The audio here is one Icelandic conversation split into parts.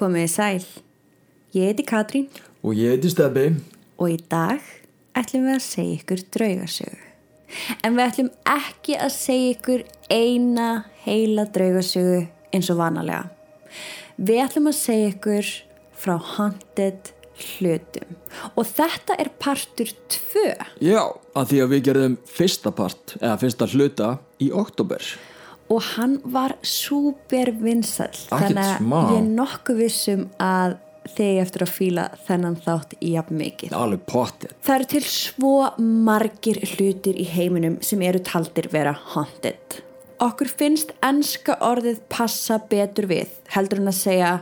Komið í sæl. Ég heiti Katrín Og ég heiti Stebbi. og í dag ætlum við að segja ykkur draugasögu. En við ætlum ekki að segja ykkur eina heila draugasögu eins og vanalega. Við ætlum að segja ykkur frá Haunted hlutum. Og þetta er partur 2. Já, að því að við gerðum fyrsta part, eða fyrsta hluta í oktober. Og hann var súper vinsall þannig að ég nokkuð vissum að þið eftir að fíla þennan þátt í jafn mikið. Það eru til svo margir hlutir í heiminum sem eru taldir vera haunted. Okkur finnst enska orðið passa betur við heldur en að segja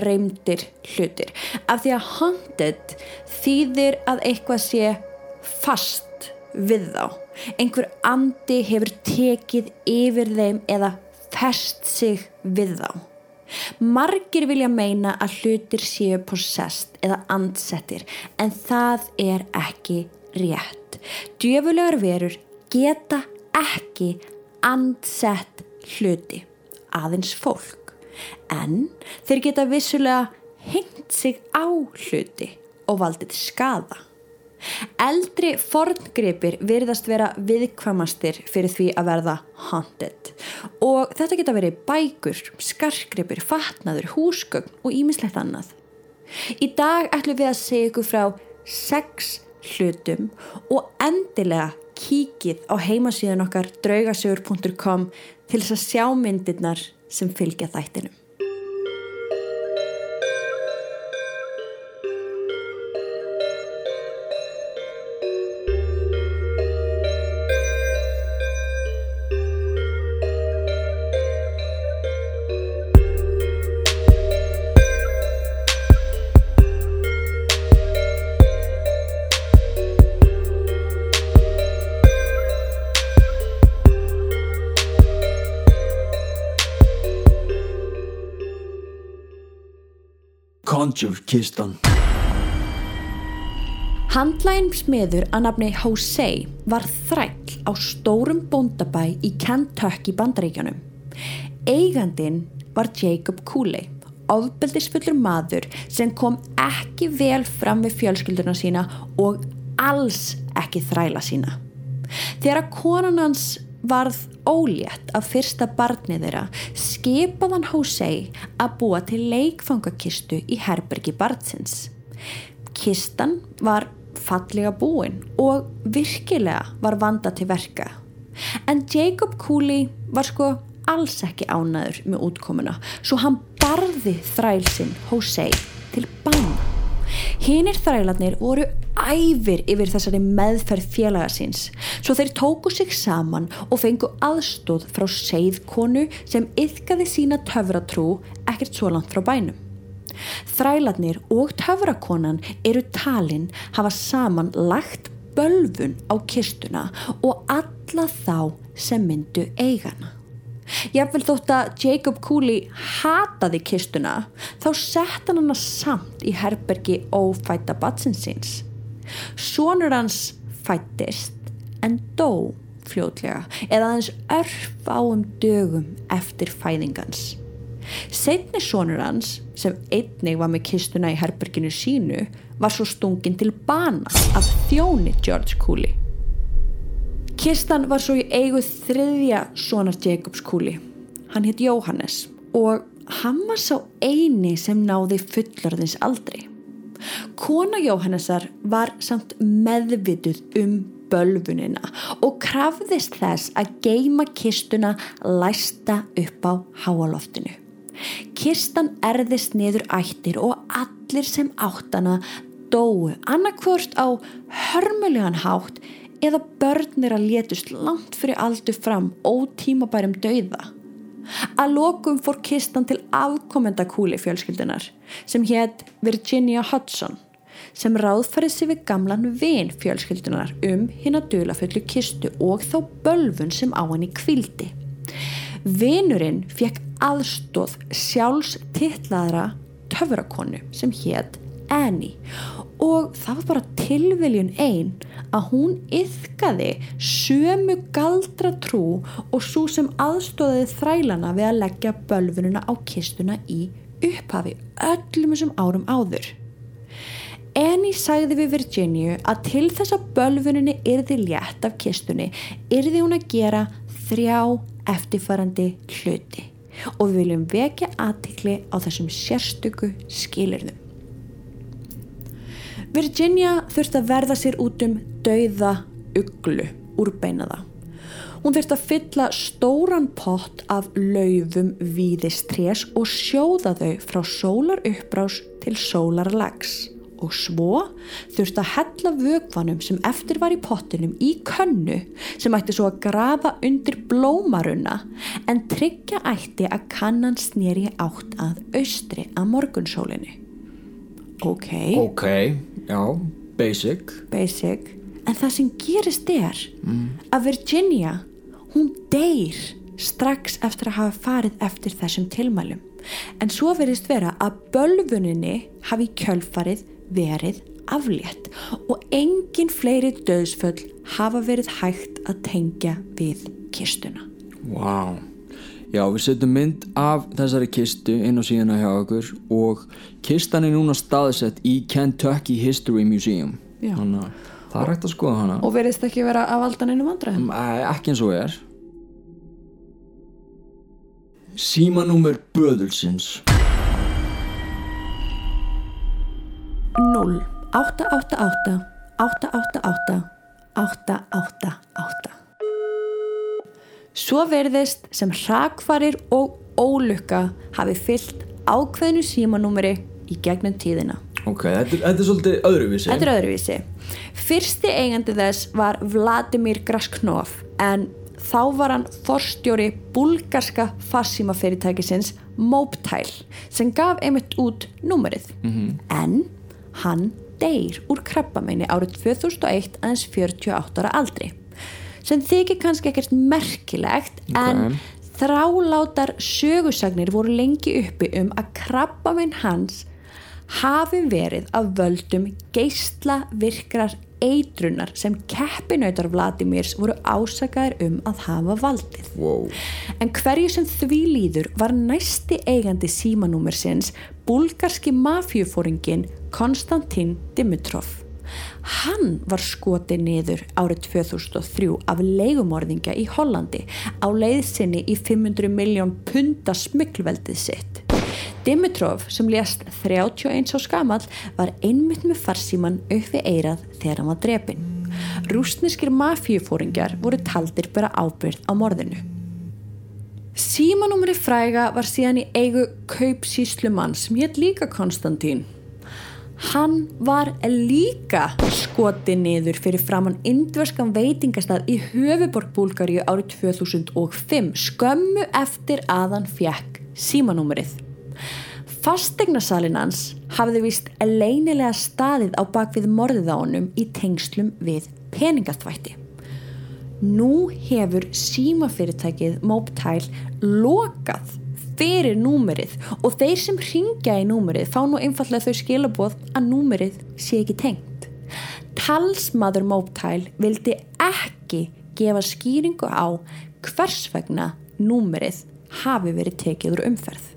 reymdir hlutir. Af því að haunted þýðir að eitthvað sé fast við þá. Einhver andi hefur tekið yfir þeim eða fest sig við þá. Margir vilja meina að hlutir séu possessed eða andsettir en það er ekki rétt. Djöfulegar verur geta ekki andsett hluti, aðeins fólk. En þeir geta vissulega hengt sig á hluti og valdið skada. Eldri forngripir virðast vera viðkvamastir fyrir því að verða haunted og þetta geta verið bækur, skarkripir, fatnaður, húsgögn og ímislegt annað. Í dag ætlum við að segja ykkur frá sex hlutum og endilega kíkið á heimasíðan okkar draugasögur.com til þess að sjá myndirnar sem fylgja þættinum. Conjure kistan. Handlægin smiður að nafni Jose var þræll á stórum bóndabæ í Kentucky bandaríkjanum. Eigandin var Jacob Cooley, ofbeldisfullur maður sem kom ekki vel fram við fjölskylduna sína og alls ekki þræla sína. Þegar konan hans varð ólétt af fyrsta barnið þeirra skipaðan Jose að búa til leikfangakistu í herbergi barnsins. Kistan var fallega búin og virkilega var vanda til verka. En Jacob Cooley var sko alls ekki ánaður með útkomuna svo hann barði þrælsinn Jose til bana. Hinnir þrælarnir voru æfir yfir þessari meðferð félaga síns svo þeir tóku sig saman og fengu aðstóð frá seiðkonu sem yfkaði sína töfratrú ekkert svo langt frá bænum. Þrælarnir og töfrakonan eru talin hafa saman lagt bölfun á kistuna og alla þá sem myndu eigana. Jafnvel þótt að Jacob Cooley hataði kistuna þá sett hann hana samt í herbergi ófæta batsinsins. Sónur hans fættist en dó fljótlega eða aðeins örfáum dögum eftir fæðingans. Setni sónur hans, sem einnig var með kistuna í herberginu sínu, var svo stungin til bana af þjóni George Cooley. Kistan var svo í eigu þriðja sonar Jacobs Cooley. Hann hitt Jóhannes og hann var sá eini sem náði fullorðins aldrei. Kona Jóhannesar var samt meðvituð um bölfunina og krafðist þess að geima kistuna læsta upp á háaloftinu. Kistan erðist niður ættir og allir sem áttana dóu annarkvort á hörmulegan hátt eða börnir að létust langt fyrir aldur fram ótímabærum dauða. Að lokum fór kistan til afkomenda kúli fjölskyldunar sem hétt Virginia Hudson sem ráðfærið sér við gamlan vin fjölskyldunar um hinn að dölaföllu kistu og þá bölfun sem á henni kvildi. Vinurinn fekk aðstóð sjálfs tillaðra töfrakonu sem hétt Annie og það var bara tilviljun einn að hún yfkaði sömu galdra trú og svo sem aðstóðiði þrælana við að leggja bölfununa á kistuna í upphafi öllum þessum árum áður. Annie sagði við Virginia að til þess að bölfuninni yrði létt af kistunni yrði hún að gera þrjá eftirfarandi hluti og við viljum vekja aðtikli á þessum sérstöku skilirðum. Virginia þurfti að verða sér út um dauða uglu úr beinaða. Hún þurfti að fylla stóran pott af laufum víðistrés og sjóða þau frá sólar uppbrás til sólar lags og svo þurfti að hella vögvanum sem eftir var í pottinum í könnu sem ætti svo að grafa undir blómaruna en tryggja ætti að kannan snýri átt að austri að morgunsólinu. Ok. Ok, já, basic. Basic. En það sem gerist er mm. að Virginia, hún deyr strax eftir að hafa farið eftir þessum tilmælum. En svo verðist vera að bölvuninni hafi kjölfarið verið aflétt og engin fleiri döðsföll hafa verið hægt að tengja við kistuna. Wow. Já, við setjum mynd af þessari kistu inn á síðana hjá okkur og kistan er núna staðsett í Kentucky History Museum. Já. Þannig að það er hægt að skoða hana. Og verðist ekki vera af aldan einum andræðum? Ekki eins og er. Símanúmer Böðulsins 0 888 888 888 Svo verðist sem hrakfarir og ólukka hafi fyllt ákveðinu símanúmeri í gegnum tíðina. Ok, þetta, þetta er svolítið öðruvísi. Þetta er öðruvísi. Fyrsti eigandi þess var Vladimir Grasknov en þá var hann forstjóri bulgarska farsímafyrirtækisins Mobtile sem gaf einmitt út númerið. Mm -hmm. En hann deyr úr krabbameini árið 2001 aðeins 48 ára aldri sem þykir kannski ekkert merkilegt okay. en þrálátar sögusagnir voru lengi uppi um að krabbamein hans hafi verið af völdum geistla virkrar eitrunar sem keppinautar Vladimirs voru ásakaðir um að hafa valdið. Wow. En hverju sem því líður var næsti eigandi símanúmersins bulgarski mafjufóringin Konstantin Dimitrov. Hann var skotið niður árið 2003 af leigumorðingja í Hollandi á leiðsynni í 500 miljón punta smyglveldið sitt. Dimitrov sem lést 31 á skamal var einmitt með farsíman upp við eirað þegar hann var drepin. Rúsneskir mafíufóringjar voru taldir bara ábyrð á morðinu. Símanúmeri fræga var síðan í eigu kaupsíslumann sem hétt líka Konstantín. Hann var líka skotið niður fyrir framann indverskan veitingastað í höfuborg Búlgaríu árið 2005 skömmu eftir að hann fjekk símanúmerið. Fastegnasalinn hans hafði vist leinilega staðið á bakvið morðið á honum í tengslum við peningaþvætti. Nú hefur símafyrirtækið Mobtile lokað fyrir númerið og þeir sem ringja í númerið fá nú einfallega þau skilaboð að númerið sé ekki tengt. Talsmaður Mobtile vildi ekki gefa skýringu á hvers vegna númerið hafi verið tekið úr umferð.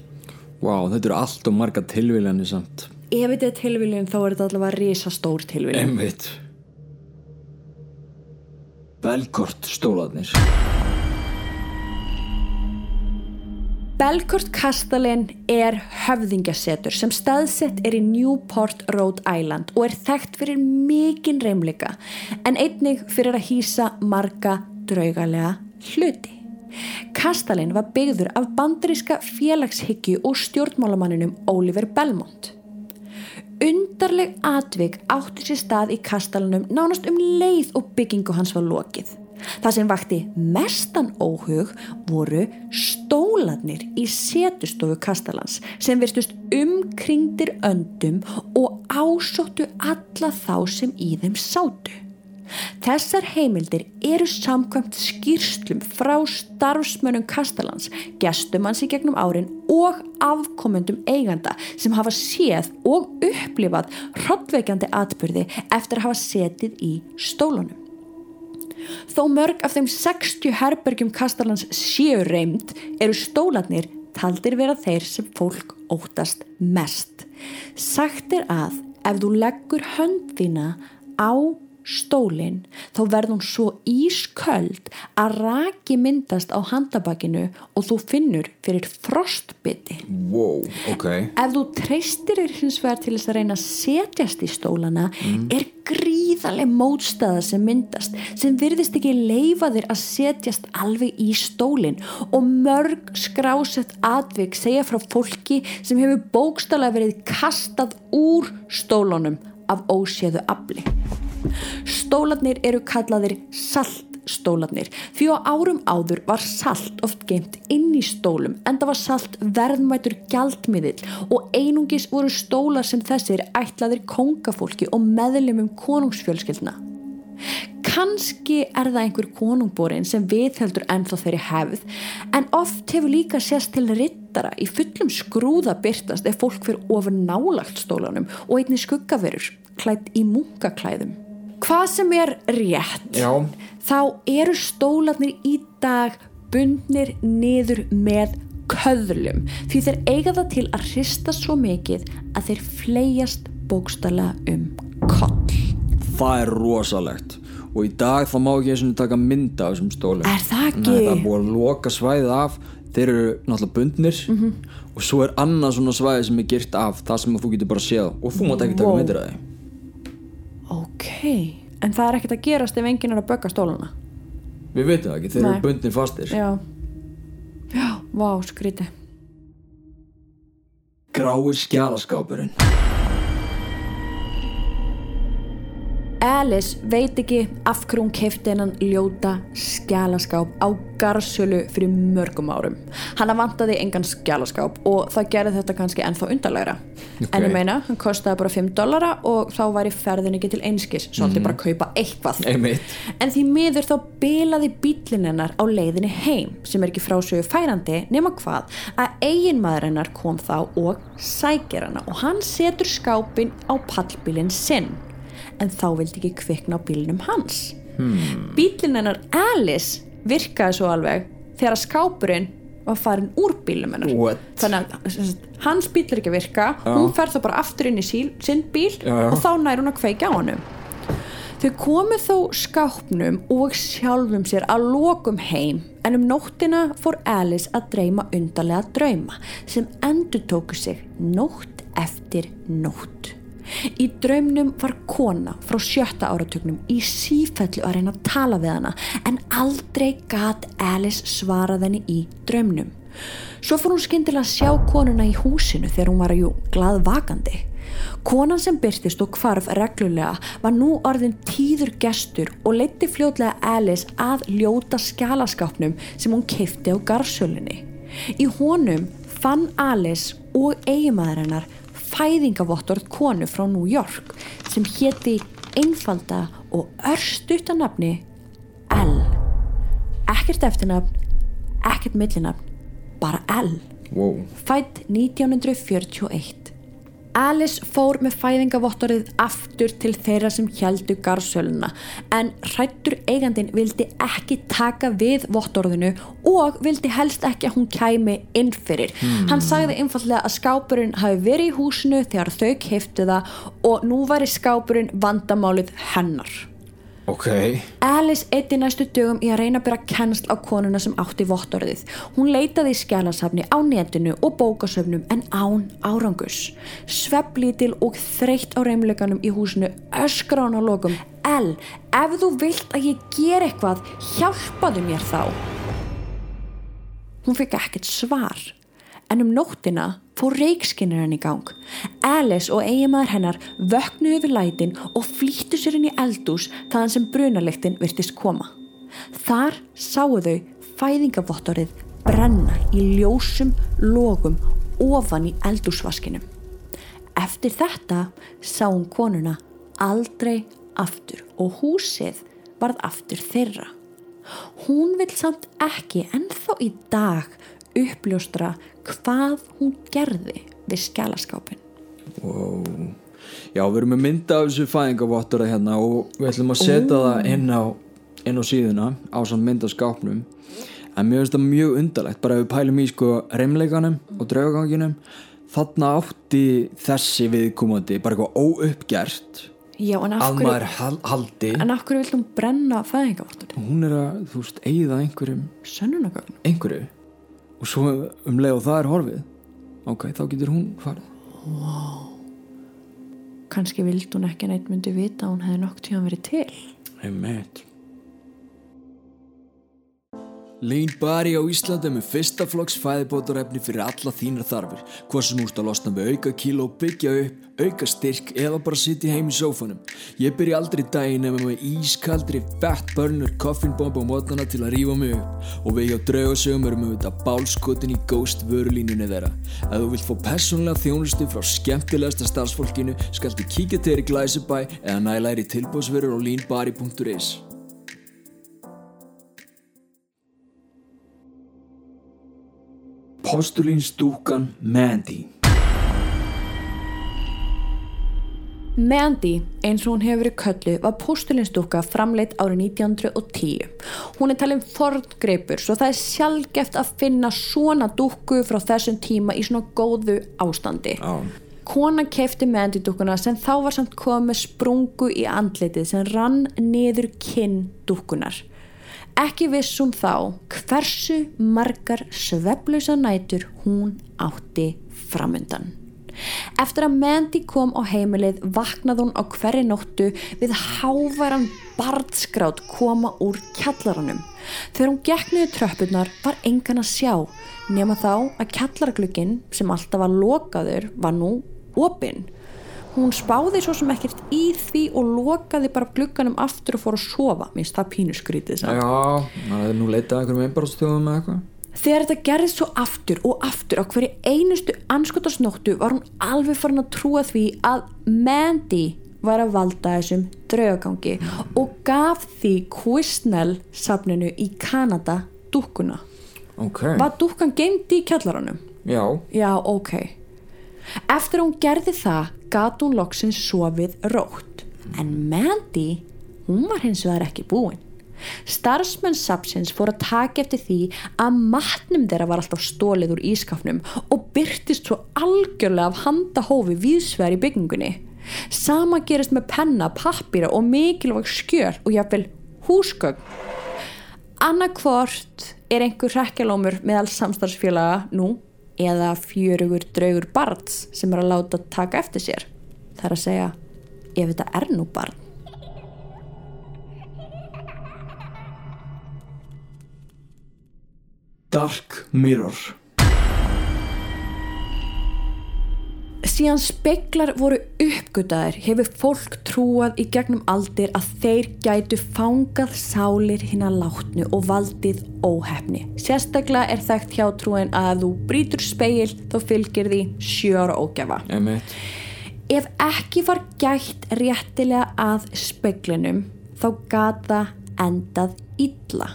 Wow, þetta eru allt og marga tilvíljani samt. Ef þetta er tilvíljun þá er þetta allavega risastór tilvíljun. Emmitt. Belkort stólanir. Belkort kastalinn er höfðingjasetur sem staðsett er í Newport, Rhode Island og er þekkt fyrir mikinn reymleika en einnig fyrir að hýsa marga draugalega hluti. Kastalin var byggður af bandaríska félagshyggju og stjórnmálamanninum Oliver Belmont. Undarleg atvik átti sér stað í kastalinum nánast um leið og byggingu hans var lokið. Það sem vakti mestan óhug voru stólanir í setustofu kastalans sem virtust umkringdir öndum og ásóttu alla þá sem í þeim sátu. Þessar heimildir eru samkvæmt skýrslum frá starfsmönum Kastalans, gestum hans í gegnum árin og afkomendum eiganda sem hafa séð og upplifað hrottveikjandi atbyrði eftir að hafa setið í stólunum. Þó mörg af þeim 60 herbergjum Kastalans séu reynd eru stólanir taldir vera þeir sem fólk óttast mest. Sagt er að ef þú leggur hönd þína á stólinn þá verður hún svo ísköld að raki myndast á handabakinu og þú finnur fyrir frostbytti. wow, ok Ef þú treystir þér hins vegar til þess að reyna að setjast í stólana er gríðarlega mótstaða sem myndast sem virðist ekki leifa þér að setjast alveg í stólinn og mörg skrásett atvik segja frá fólki sem hefur bókstala verið kastað úr stólunum af óséðu afli. Stólarnir eru kallaðir saltstólarnir því á árum áður var salt oft geimt inn í stólum en það var salt verðmætur gjaldmiðill og einungis voru stólar sem þessir ætlaðir kongafólki og meðlumum konungsfjölskyldna. Kanski er það einhver konungborin sem viðheldur ennþá þeirri hefð en oft hefur líka sérst til rittara í fullum skrúða byrtast ef fólk fyrir ofur nálagt stólanum og einni skuggaverur klætt í munkaklæðum. Hvað sem er rétt Já. þá eru stólarnir í dag bundnir niður með köðlum því þeir eiga það til að hrista svo mikið að þeir fleigjast bókstala um koll. það er rosalegt og í dag þá má ekki eins og taka mynda af þessum stólum Er það ekki? Nei, það er búið að loka svæðið af þeir eru náttúrulega bundnir Mhm. og svo er annað svona svæði sem er girt af það sem að þú getur bara séð og þú mátt ekki taka myndir af því Ok, en það er ekkert að gerast ef enginn er að bögga stólana. við veitum það ekki, þeir Nei. eru bundnir fastir Já, já, vá, skríti. grái skjálaskápurinn Alice veit ekki af hverju hún kefti hennan ljóta skjálaskáp á garsölu fyrir mörgum árum. Hanna vantaði engan skjálaskáp og það gerði þetta kannski ennþá undarlegra. Ok. En ég meina, hann kostaði bara 5 dollara og þá væri ferðin ekki til einskis, svolítið bara að kaupa eitthvað. einmitt En því miður þá bilaði bílinn hennar á leiðinni heim sem er ekki frásögu færandi nema hvað að eiginmaður hennar kom þá og sækir hana og hann setur skápin á pallbílinn sinn en þá vildi ekki kvikna á bílinnum hans. Hmm. Bílinn hennar Alice virkaði svo alveg þegar skápurinn var farin úr bílum hennar. What? Þannig að hans bíl er ekki að virka, hún fer þá bara aftur inn í síl, sinn bíl Já, já. og þá nær hún að kveikja á honum. Þau komu þó skápnum og sjálfum sér að lokum heim en um nóttina fór Alice að dreyma undarlega drauma sem endur tóku sig nótt eftir nótt. Í draumnum var kona frá sjötta áratugnum í sífellu að reyna að tala við hana en aldrei gat Alice svarað henni í draumnum. Svo fór hún skyndilega að sjá konuna í húsinu þegar hún var jú glaðvakandi. Konan sem byrtist og hvarf reglulega var nú orðin tíður gestur og leiti fljótlega Alice að ljóta skjálaskápnum sem hún keifti á garsölinni. Í honum fann Alice og eiginmaður hennar fæðingavottorð konu frá New York sem héti einfalda og örstuttanafni L. Ekkert eftirnafn, ekkert millinafn, bara L wow. fætt 1941. Alice fór með fæðingavottorið aftur til þeirra sem heldu garsöluna en hrættur eigandin vildi ekki taka við vottorðinu og vildi helst ekki að hún kæmi inn fyrir. Hann sagði einfallega að skápurinn hafi verið í húsinu þegar þau keiftu það og nú væri skápurinn vandamálið hennar. Ok, Alice eitti næstu dögum í að reyna að byrja kennsl á konuna sem átti vottorðið. Hún leitaði í skjálasafni á netinu og bókasöfnum en án árangus. Svepplítil og þreytt á reymleikanum í húsinu öskra hann á lokum. El, ef þú vilt að ég ger eitthvað, hjálpaðu mér þá. Hún fikk ekkert svar. En um nóttina fór reikskinnarinn í gang. Alice og eiginmaður hennar vöknuðu við lætin og flýttu sér inn í eldús þaðan sem brunalektin virtist koma. Þar sáu þau fæðingavottorið brenna í ljósum logum ofan í eldúsvaskinum. Eftir þetta sá hún konuna aldrei aftur og húsið varð aftur þeirra. Hún vil samt ekki ennþá í dag uppljóstra hvað hún gerði við skjálaskápin. wow. já, við erum með mynda af þessu fæðingavottora hérna og við ætlum að setja það inn á, inn á síðuna á samt mynd af skápnum en mér finnst það mjög undarlegt bara ef við pælum í sko reymleikanum og draugaganginum þarna átti þessi viðkomandi bara eitthvað óuppgert Já, en af að hverju, en af hverju vil hún brenna fæðingavottunni? hún er að, þú veist, eigða einhverjum Sönnunagögn. einhverju og svo um leið og það er horfið ok, þá getur hún farið. Kanski vildi hún ekki neitt myndi vita hún hefði nokk tíðan verið til. Einmitt Lean Bari á Íslandi er með fyrsta flokks fæðibótarefni fyrir alla þínar þarfir. Hvað sem úrst að losna með auka kíló byggja upp, auka styrk eða bara sitja heim í sófanum. Ég byrja aldrei daginn ef með ískaldri fett burner koffinbomb á mótnana til að rífa mig upp. Og við hjá draugasögum erum við þetta bálskotin í ghost vörulínunni þeirra. Ef þú vilt fá persónlega þjónustu frá skemmtilegasta starfsfólkinu skaltu kíkja til þér í Glæsibæ eða næla þér í tilbúsverður á leanbari.is Postulínstúkan Mandy Mandy, eins og hún hefur verið köllu, var postulinstúka framleitt árið 1910. Hún er talin forngreipur svo það er sjálfgeft að finna svona dúkku frá þessum tíma í svona góðu ástandi. Já. Kona kefti Mandy dúkkuna sem þá var samt komið sprungu í andlitið sem rann niður kinn dúkkunar. Ekki vissum þá hversu margar sveflausa nætur hún átti framöndan. Eftir að Mandy kom á heimilið vaknaði hún á hverri nóttu við háværan barnskrát koma úr kjallaranum. Þegar hún gekk niður tröppurnar var engan að sjá nema þá að kjallarglukkin sem alltaf var lokaður var nú opinn. Hún spáði svo sem ekkert í því og lokaði bara glukkanum aftur og fór að sofa. Mér finnst það pínu skrítið. Já, maður er nú leitað að einhverjum einbarastjóðum með eitthvað Þegar þetta gerðist svo aftur og aftur á hverju einustu anskotarsnóttu var hún alveg farin að trúa því að Mandy var að valda þessum draugagangi og gaf því Quisnell safninu í Kanada dúkkuna. Ok, Var dúkkan geimd í kjallaranum? já, Já, ok. Eftir hún gerði það gat hún loksins sofið rótt. En Mandy, hún var hins vegar ekki búin. Starfsmenn Sapsins fór að taka eftir því að matnum þeirra var alltaf stólið úr ískafnum og byrtist svo algjörlega af handahófi víðsvegar í byggingunni. Sama gerist með penna, pappýra og mikilvæg skjöl og jáfnvel húsgögn. Annarkvort er einhver hrekkjalómur meðal samstarfsfélaga nú eða fjörugur draugur barns sem er að láta taka eftir sér. Það er að segja, ef þetta er nú barn. Dark Mirror Síðan speklar voru uppgötaðir hefur fólk trúað í gegnum aldir að þeir gætu fangað sálir hinn að látnu og valdið óhefni. Sérstaklega er þekkt hjá trúin að þú brýtur speil þá fylgir því sjóra ógjafa. Einmitt Ef ekki var gætt réttilega að speklinum þá gata endað illa.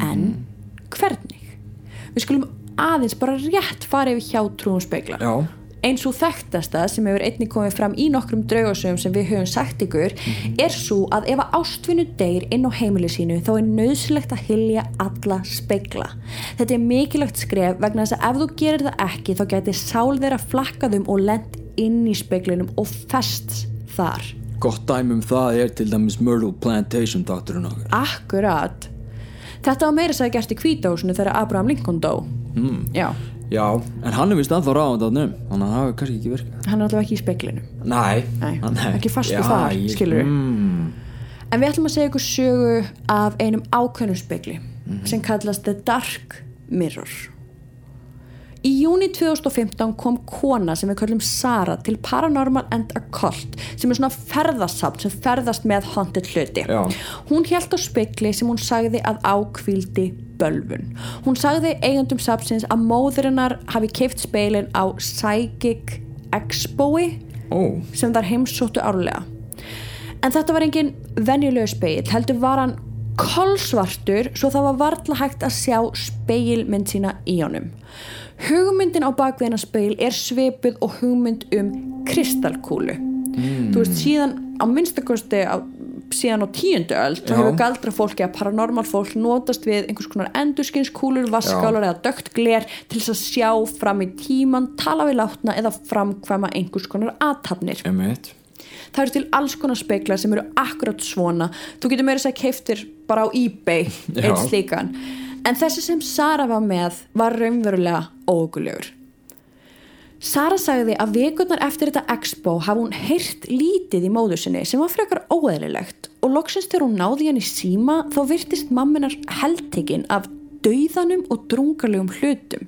En hvernig? Við skulum aðeins bara rétt fara yfir hjá trúum speklar. Já, Eins og þekktasta sem hefur einnig komið fram í nokkrum draugasögum sem við höfum sagt ykkur er svo að ef að ástvinnu deyr inn á heimili sínu þá er nöðsilegt að hylja alla spekla. Þetta er mikilvægt skref vegna þess að ef þú gerir það ekki þá gæti sál þeirra flakkaðum og lent inn í speklinum og fest þar. gott dæmi um það er til dæmis Myrtle Plantation doktorinn okkar Akkurat. Þetta var meira segja gert í kvításinu þegar Abraham Lincoln dó. Mm. Já, Já, en hann er vist ennþá ráðandarnum þannig að það hefur kannski ekki virkað hann er alltaf ekki í speklinum. Nei, Nei, Hann- ekki fastur Já, þar, ég- skilurðu. mm, En við ætlum að segja ykkur sögu af einum ákveðnum spekli sem kallast The Dark Mirror. Í júni 2015 kom kona sem við kallum Sara til Paranormal and Occult sem er svona ferðasamt sem ferðast með haunted hluti. Já. Hún held á spekli sem hún sagði að ákvíldi bölvun. Hún sagði eigandum sapsins að móðurinnar hafi keift speilin á Psychic Expoi Ó, sem þar heimsóttu árlega. En þetta var engin venjulegu speil heldur var hann kolsvartur svo það var varla hægt að sjá speilmynd sína í honum. Hugmyndin á bakveðina speil er svipuð og hugmynd um kristalkúlu. Þú veist síðan á minnstakosti á síðan á tíundu öld þá hefur galdra fólki að paranormal fólk notast við einhvers konar endurskinnskúlur vaskálar eða dögt gler til þess að sjá fram í tíman, tala við látna eða framkvæma einhvers konar aðtapnir Emmett það eru til alls konar speklar sem eru akkurat svona. Þú getur meira að segja keiftir bara á ebay Já. einn slíkan. En þessi sem Sara var með var raunverulega ógulegur Sara sagði að vikurnar eftir þetta expo hafi hún heyrt lítið í móður sinni sem var frekar óeðlilegt og loksins þegar hún náði hann í síma þá virtist mamminar heldtekinn af dauðanum og drungalegum hlutum.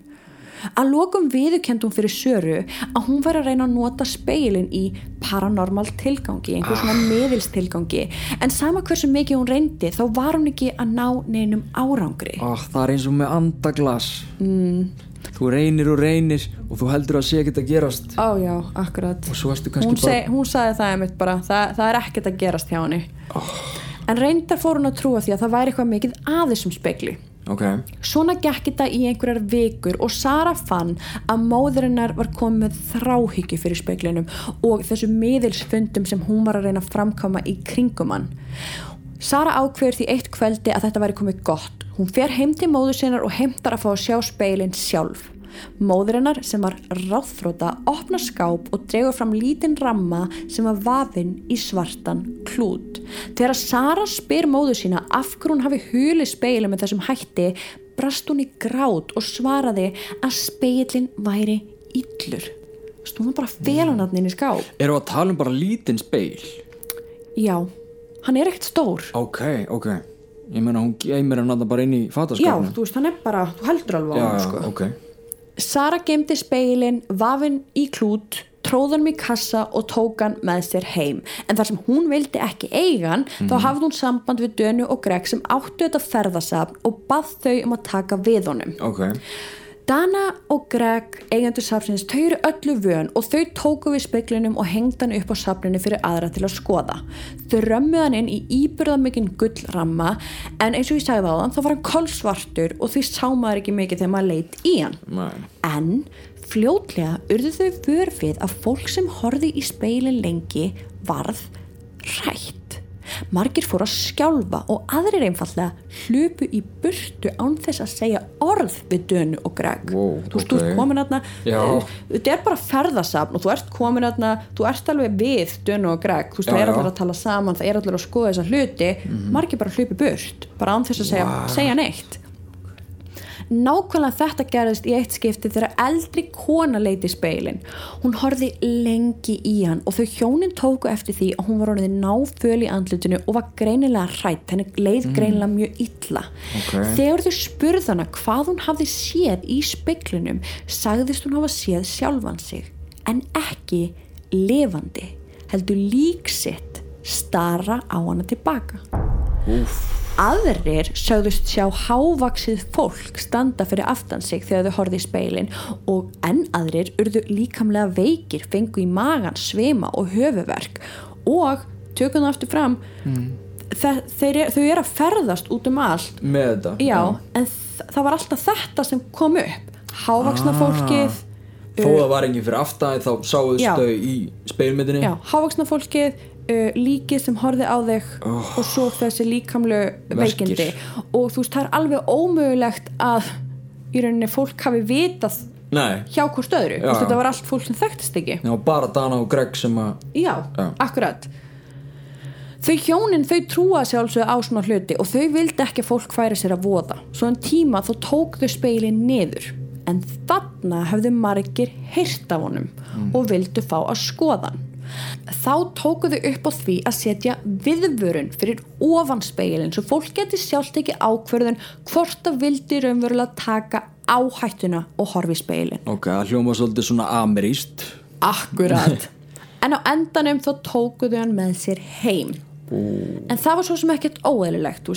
Að lokum viðurkendum fyrir Söru að hún var að reyna að nota speilin í paranormal tilgangi einhver svona miðilstilgangi. En sama hversu mikið hún reyndi þá var hún ekki að ná neinum árangri. Oh, Það er eins og með andaglas. Mm. Þú reynir og reynir og þú heldur að sé ekkert að gerast. Ó já, akkurat. Hún, bara seg, hún sagði það einmitt bara það, það er ekkert að gerast hjá henni. En reyndar fór hún að trúa því að það væri eitthvað mikið að þessum spekli Ok, Svona gekk þetta í einhverjar vikur og Sara fann að móðurinnar var komið þráhyggju fyrir speklinum og þessu miðilsfundum sem hún var að reyna að framkama í kringum hann. Sara ákveður því eitt kvöldi að þetta væri komið gott. Hún fer heim til móður sinnar og heimtar að fá að sjá speilin sjálf. Móðurinnar sem var ráðþróta opna skáp og dregur fram lítinn ramma sem var vafinn í svartan klút. Þegar Sara spyr móður sína af hverju hún hafi hulið speilin með þessum hætti brast hún í grát og svaraði að speilin væri hún var bara felanatnin í skáp. eru að tala um bara lítinn speil Já, hann er ekkert stór. Ok, ok Ég meina hún geymir hann þarna bara inn í Já, fataskapinu þú veist, hann er bara, þú heldur alveg á já, hann, já, sko. ok Sara gemdi speilin, vafinn í klút, tróðan í kassa og tók hann með sér heim. En þar sem hún vildi ekki eigan, þá hafði hún samband við Dönu og Greg sem áttu þetta ferðasafn og bað þau um að taka við honum. Ok, Dana og Greg, eigendur safnsins, þau eru öllu vön og þau tóku við speiklinum og hengd hann upp á safninu fyrir aðra til að skoða. Þau römmuð hann inn í íbyrðamikinn gullramma en eins og ég sagði á þann þá var hann kolsvartur og því sá maður ekki mikið þegar maður leit í hann. Nei. En fljótlega urðu þau vörfið að fólk sem horfi í speilin lengi varð rætt. Margir fóru að skjálfa og aðrir einfallega hlupu í burtu án þess að segja orð við Dönu og Greg. Wow, þú veist, þú ok. ert komin aðna, Já. þetta er bara ferðasafn og þú ert komin aðna, þú ert alveg við Dönu og Greg, þú veist, Já, það er allir að tala saman, það er allir að skoða þessa hluti, margir bara hlupu burt, bara án þess að segja, segja neitt. Nákvæmlega þetta gerðist í eitt skipti þegar eldri kona leiti speilin. Hún horfði lengi í hann og þau hjónin tóku eftir því að hún var orðið náföl í andlutinu og var greinilega hrætt, henni leið greinilega mjög illa. Ok. Þegar þau spurði hana hvað hún hafði séð í speiklinum, sagðist hún hafa séð sjálfan sig, en ekki lifandi, heldur lík sitt stara á hana tilbaka. Aðrir sögðust sjá hávaksið fólk standa fyrir aftan sig þegar þau horfði í speilin og enn aðrir urðu líkamlega veikir, fengu í magan, svima og höfuverk og tökum það aftur fram þe þeir, þau eru að ferðast út um allt. Með þetta? Já, en þ það var alltaf þetta sem kom upp. Hávaksna Ah. fólkið Þó það var enginn fyrir aftæði þá sáðust þau í speilmyndinni já, hávaksna fólkið uh, líkið sem horfði á þig og svo þessi líkamlu Verkir. veikindi. Og þú veist, það er alveg ómögulegt að í rauninni fólk hafi vitað Nei, hjá hvort öðru, Já. Þú veist, þetta var allt fólk sem þekktist ekki. Var bara Dana og Greg sem að já, Já. akkurat. Þau hjónin, þau trúa sjálfsögðu á svona hluti og þau vildi ekki að fólk færi sér að voða. Svo en tíma þó tók þau speilin niður. En þarna höfðu margir heyrt af honum og vildu fá að skoða hann þá tóku þau upp á því að setja viðvörun fyrir ofan speilin svo fólk geti sjálft ekki ákverðun hvort það vildi raunverulega taka áhættuna og horfi speilin Ok, það hljóma svolítið svona ameríst Akkurat. En á endanum þá tókuðu hann með sér heim. En það var svo sem ekkert óeðlilegt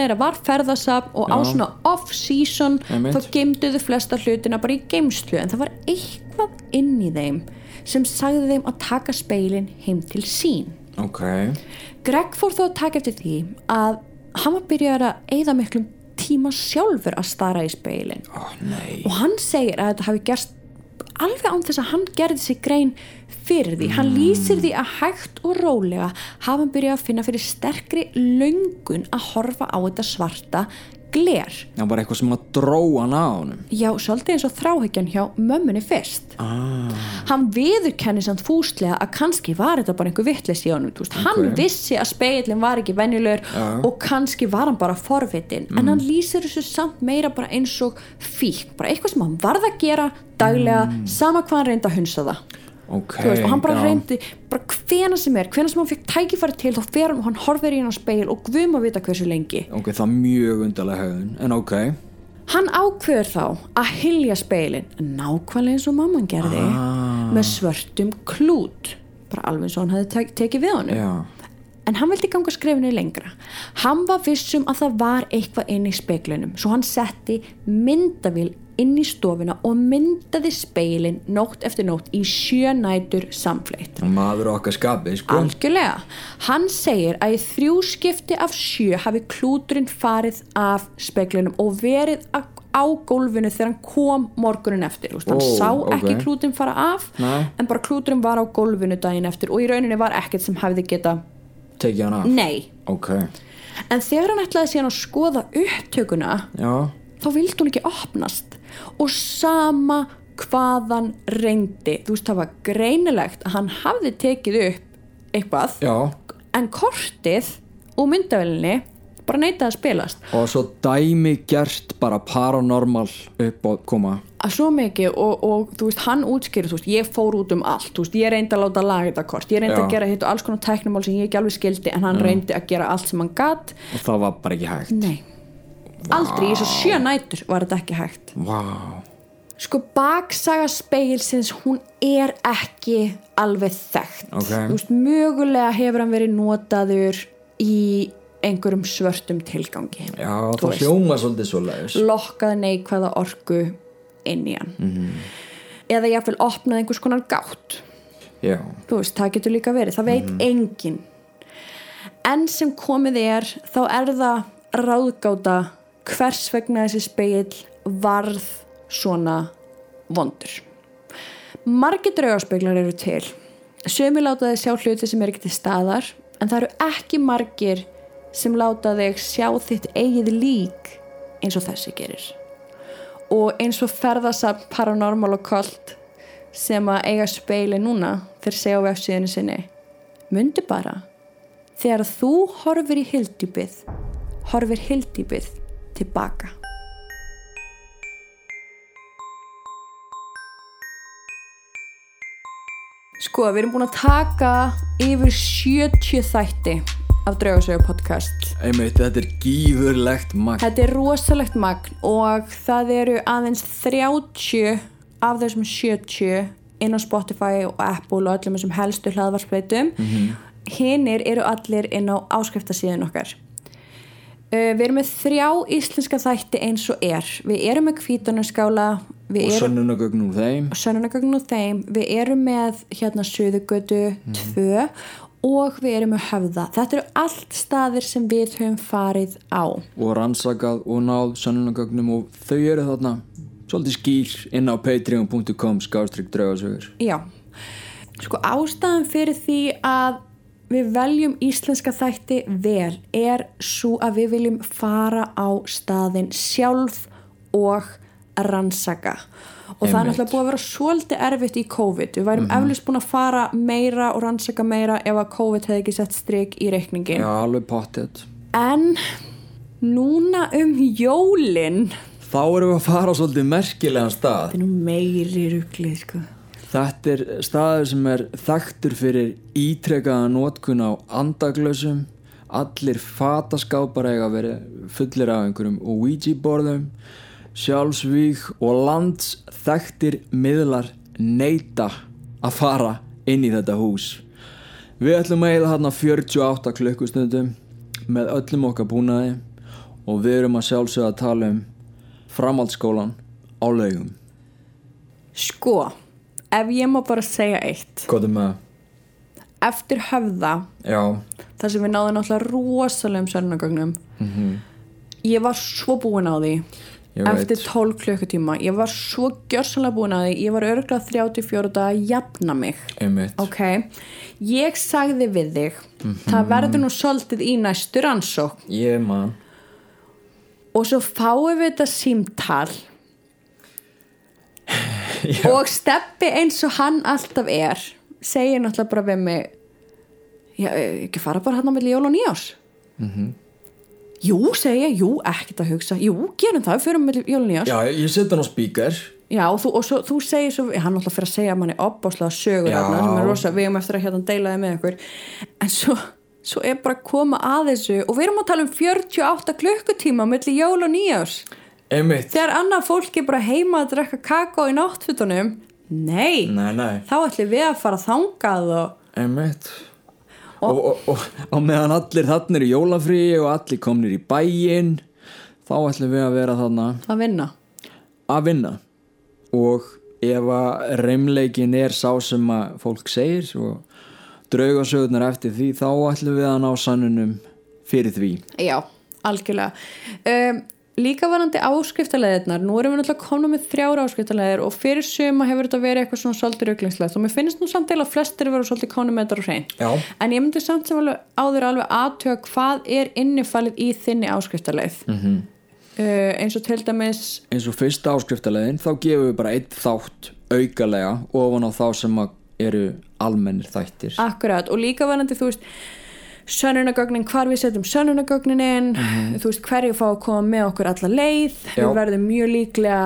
er að var ferðasafn og á Já. svona off-season þá geimduðu flesta hlutina bara í geimslu en það var eitthvað inn í þeim sem sagði þeim að taka speilin heim til sín. Ok, Greg fór þó að taka eftir því að hann var byrjar að eyða miklum tíma sjálfur að stara í speilin nei. Og hann segir að þetta hafi gerst alveg án þess að hann gerði sig grein fyrir því, hann lýsir því að hægt og rólega hafa hann byrjað að finna fyrir sterkri löngun að horfa á þetta svarta gler. Það var eitthvað sem að dróa hann á honum. Já, svolítið eins og þráhyggjan hjá mömmunni fyrst. Ah, hann viðurkenni samt fúslega að kannski var þetta bara einhver vittlis í honum okay. hann vissi að speilin var ekki venjulegur Já. og kannski var hann bara forvitin. En hann lýsir þessu samt meira bara eins og fík, bara eitthvað sem hann varð að gera daglega, sama hvað hann reyndi að hunsa það ok Þú veist, og hann bara já. reyndi, bara hvena sem er hvena sem hann fekk tækifæri til, þá fer hann og hann horfir í hann á speil og guðum að vita hversu lengi. Ok, það er mjög undarlega hegðun en ok, Hann ákveður þá að hylja speilin nákvæmlega eins og mamman gerði Ah. með svörtum klút bara alveg eins og hann hefði tek tekið við honum. Já. En hann vildi ganga skrefinu lengra. Hann var vissum að það var eitthvað inn í speiklinum svo hann setti myndavíl inn í stofuna og myndaði speilin nótt eftir nótt í sjö nætur samfleitt og maður okkar skapið sko Algjörlega. Hann segir að í þrjú skipti af sjö hafi klúturinn farið af speklinum og verið á gólfinu þegar hann kom morgunin eftir. Úst, hann Ó, sá ok. ekki klúturinn fara af Nei. en bara klúturinn var á gólfinu daginn eftir og í rauninni var ekkert sem hefði geta tekið hann af nei. ok, En þegar hann ætlaði síðan að skoða upptökuna já, þá vildi hún ekki opnast og sama hvaðan reyndi. Þú veist það var greinilegt að hann hafði tekið upp eitthvað já. en kortið og myndavelinni bara neitaði að spilast. Og svo dæmi gert bara paranormal upp og koma. Að svo mikið og, og þú veist hann útskýrði, þú veist, ég fór út um allt þú veist, ég reyndi að láta laga þetta kort ég reyndi Já. að gera hitt og alls konar tæknumál sem ég ekki alveg skildi en hann reyndi að gera allt sem hann gatt og það var bara ekki hægt. Nei, aldrei í þessu sjö nætur var þetta ekki hægt. Vá, sko baksaga speilsins hún er ekki alveg þekkt. Ok. Þú veist, mögulega hefur hann verið notaður í einhverjum svörtum tilgangi. Já það hljóma svolítið svo leiðis lokkaði neikvæða orku inn í hann. -hmm. eða jáfnvel opnaði einhvers konar gátt. Já, veist, það getur líka verið, það veit enginn. En sem komið er þá er það ráðgáta hvers vegna þessi speil varð svona vondur? Margir draugarspeglar eru til. Sömu láta þið sjá hluti sem er ekki til staðar en það eru ekki margir sem láta þig sjá þitt eigið lík eins og þessi gerir. Og eins og ferðasamt paranormal og kolt sem að eiga speili núna þeir segja á vefsíðinu sinni mundu bara þegar þú horfir í hildjúpið horfir hildjúpið tilbaka Sko, við erum búin að taka yfir 70 þætti af Draugasögu podcast einmitt, þetta er gífurlegt magn Þetta er rosalegt magn og það eru aðeins 30 af þessum 70 inn á Spotify og Apple og öllum þessum helstu hlaðvarsbreytum. Mm Hinnir eru allir inn á áskriftasíðun okkar. Uh, við erum með þrjá íslenska þætti eins og er. Við erum með kvítunarskála, og erum sönnunagögnum þeim sönnunagögn og þeim, við erum með hérna Suðugötu 2 og við erum með höfða. Þetta eru allt staðir sem við höfum farið á. og rannsakað og náð sönnunagögnum og þau eru þarna svolítið skýr inn á patreon.com skástrygg draugasögur Já, sko ástæðan fyrir því að við veljum íslenska þætti vel. Er svo að við viljum fara á staðin sjálf og rannsaka. Og það er Einmitt. náttúrulega búið að vera svolítið erfitt í COVID. Við værum eflust búin að fara meira og rannsaka meira ef að COVID hefði ekki sett strik í reikningin já, alveg pottet. En núna um jólin þá erum við að fara á svolítið merkilegan stað. Þetta er nú meiri ruglið sko Þetta er staður sem er þekktur fyrir ítrekaða nótkun á andaglösum, allir fataskápar eiga vera fullir af einhverjum Ouija-borðum, sjálfsvík og lands þekktir miðlar neita að fara inn í þetta hús. Við ætlum að eila þarna 48 klukkustundum með öllum okkar búnaði og við erum að sjálfsögða að tala um framhaldsskólan á laugum. sko, ef ég má bara segja eitt. Er með? Það? eftir höfða Já, þar sem við náðum náttúrulega rosalegum sönnagögnum Mhm. ég var svo búin á því ég eftir 12 klukkutíma. Ég var svo gjörsanlega búin að því. Ég var örgulega 34 dag að jafna mig. Einmitt. Ok, ég sagði við þig það verður nú svolítið í næstu rannsók ég man. Og svo fáum við þetta símtal og steppi eins og hann alltaf er segir náttúrulega bara við mig já, ekki fara bara hann á milli jól og nýjás Mhm. jú, segi ég, jú, ekkert að hugsa. Jú, gerum það, fyrir milli jól og nýjás já, ég setja hann á spíkar Já, og þú, og svo, þú segir svo, hann alltaf fyrir að segja manni opbáslega sögur Já. þarna, sem er rosa, við erum eftir að hérna deila þið með ykkur en svo, svo er bara að koma að þessu og við erum að tala um 48 klukkutíma milli jól og nýjás einmitt. Þegar annað fólk er bara heima að drekka kakó í náttfutunum nei, nei, nei, þá ætlum við að fara þangað og einmitt. Og, og, og, og meðan allir þarna eru í jólafríi og allir komnir í bæinn þá ætlum við að vera þarna. Að vinna. Að vinna. Og ef að reymleikin er sá sem að fólk segir og draugasögurnar eftir því þá ætlum við að ná sannunum fyrir því. Já, algjörlega. Um, Líka varandi áskriftarleðirnar nú erum við náttúrulega komna með þrjára áskriftarleðir og fyrir suma hefur þetta verið eitthvað svona svolítið rauglingslegt og mér finnst nú samt eða flestir verið svolítið komna með þetta á hrein en ég myndi samt sem alveg áður alveg aðtöga hvað er innifalið í þinni áskriftarleið mm Mhm. uh, eins og til dæmis eins og fyrsta áskriftalegin þá gefum við bara eitt þátt aukalega ofan á þá sem að eru almennir þættir. Akkurat og líka varandi þú veist sönnunagögnin, hvar við setjum sönnunagögnin inn, þú veist hverju fá að koma með okkur alla leið. Já. við verðum mjög líklega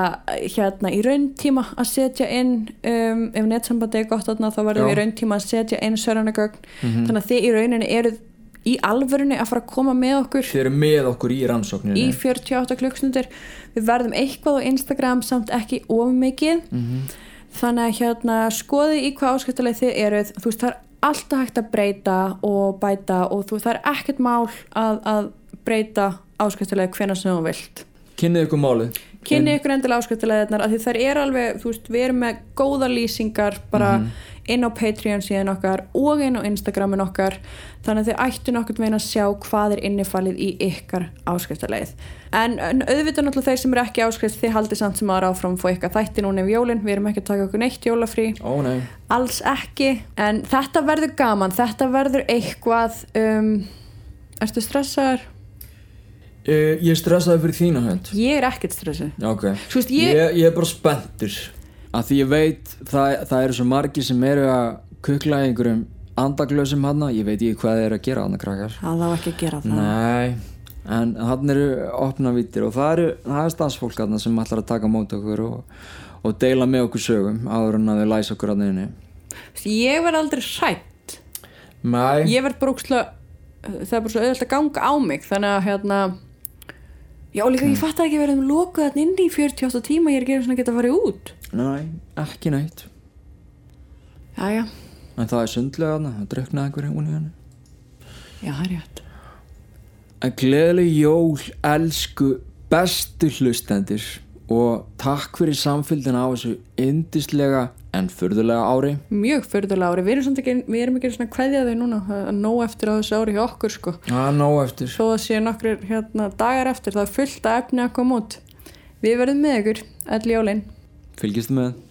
hérna í rauntíma að setja inn um, ef netsambandi er gott þarna þá verðum Já. við í rauntíma að setja inn sönnunagögn þannig að þið í rauninni eruð í alvörunni að fara að koma með okkur. Þeir eru með okkur í rannsókninu í 48 klukkstundir við verðum eitthvað á Instagram samt ekki of mikið. Þannig að hérna skoði í hvað áskiptileg þið eruð. Þú veist það er alltaf hægt að breyta og bæta og þú, það er ekkert mál að, að breyta áskiptileg hvenær sem þú vilt. Kynnið ykkur málið. Kynni ykkur endilega áskiptilegðarnar að því þær eru alveg, þú veist, við erum með góða lýsingar bara inn á Patreon síðan okkar og inn á Instagramin okkar þannig að þið ættu nokkur meina að sjá hvað er innifalið í ykkar áskiptilegð en, en auðvitað náttúrulega þeir sem eru ekki áskrift þið haldið samt sem aðra áfram fór ykkar þætti núna yfir jólin, við erum ekki að taka okkur neitt jólafrí. Ó nei. Alls ekki. En þetta verður gaman, þetta verður eitthvað um, ertu stressaður? uh, ég stressaði fyrir þína hönd. Ég er ekkert stressuð Já, ok. Þú veist, ég- ég, ég er bara spenntur að því ég veit það, það eru svo margir sem eru að kukla einhverjum andaglösum hana. Ég veit ekki hvað þeir eru að gera hana krakkar. Það á ekki að gera það. Nei en hann eru opna vítir og það eru það er stafsfólk hana sem ætlar að taka mót okkur og, og deila með okkur sögum áður en að þau læsa okkur að neinu Ég verð aldrei hrætt nei, Ég verð bara úkslega Það er bara svo auðvitað að ganga á mig Þannig að hérna Já líka ég fatt ekki að verðum lokuð þarna inn í 48 tíma Ég er ekki svona að geta að fara út. Nei, ekki neitt. Jæja, en það er sundlega hana, það druknaði einhverjum hún í henni já það er rétt. En gleðileg jól, elsku, bestu hlustendir og takk fyrir samfylgdina á þessu yndislega en furðulega ári. Mjög förðulega ári Við erum, samt ekki, við erum ekki kveðja þau núna er nóg eftir á þessu ári hjá okkur sko Það er nóg eftir. Svo það séu nokkrir hérna, dagar eftir Það er fullt að efni að koma út Við verðum með ykkur, öll jólin Fylgistu með.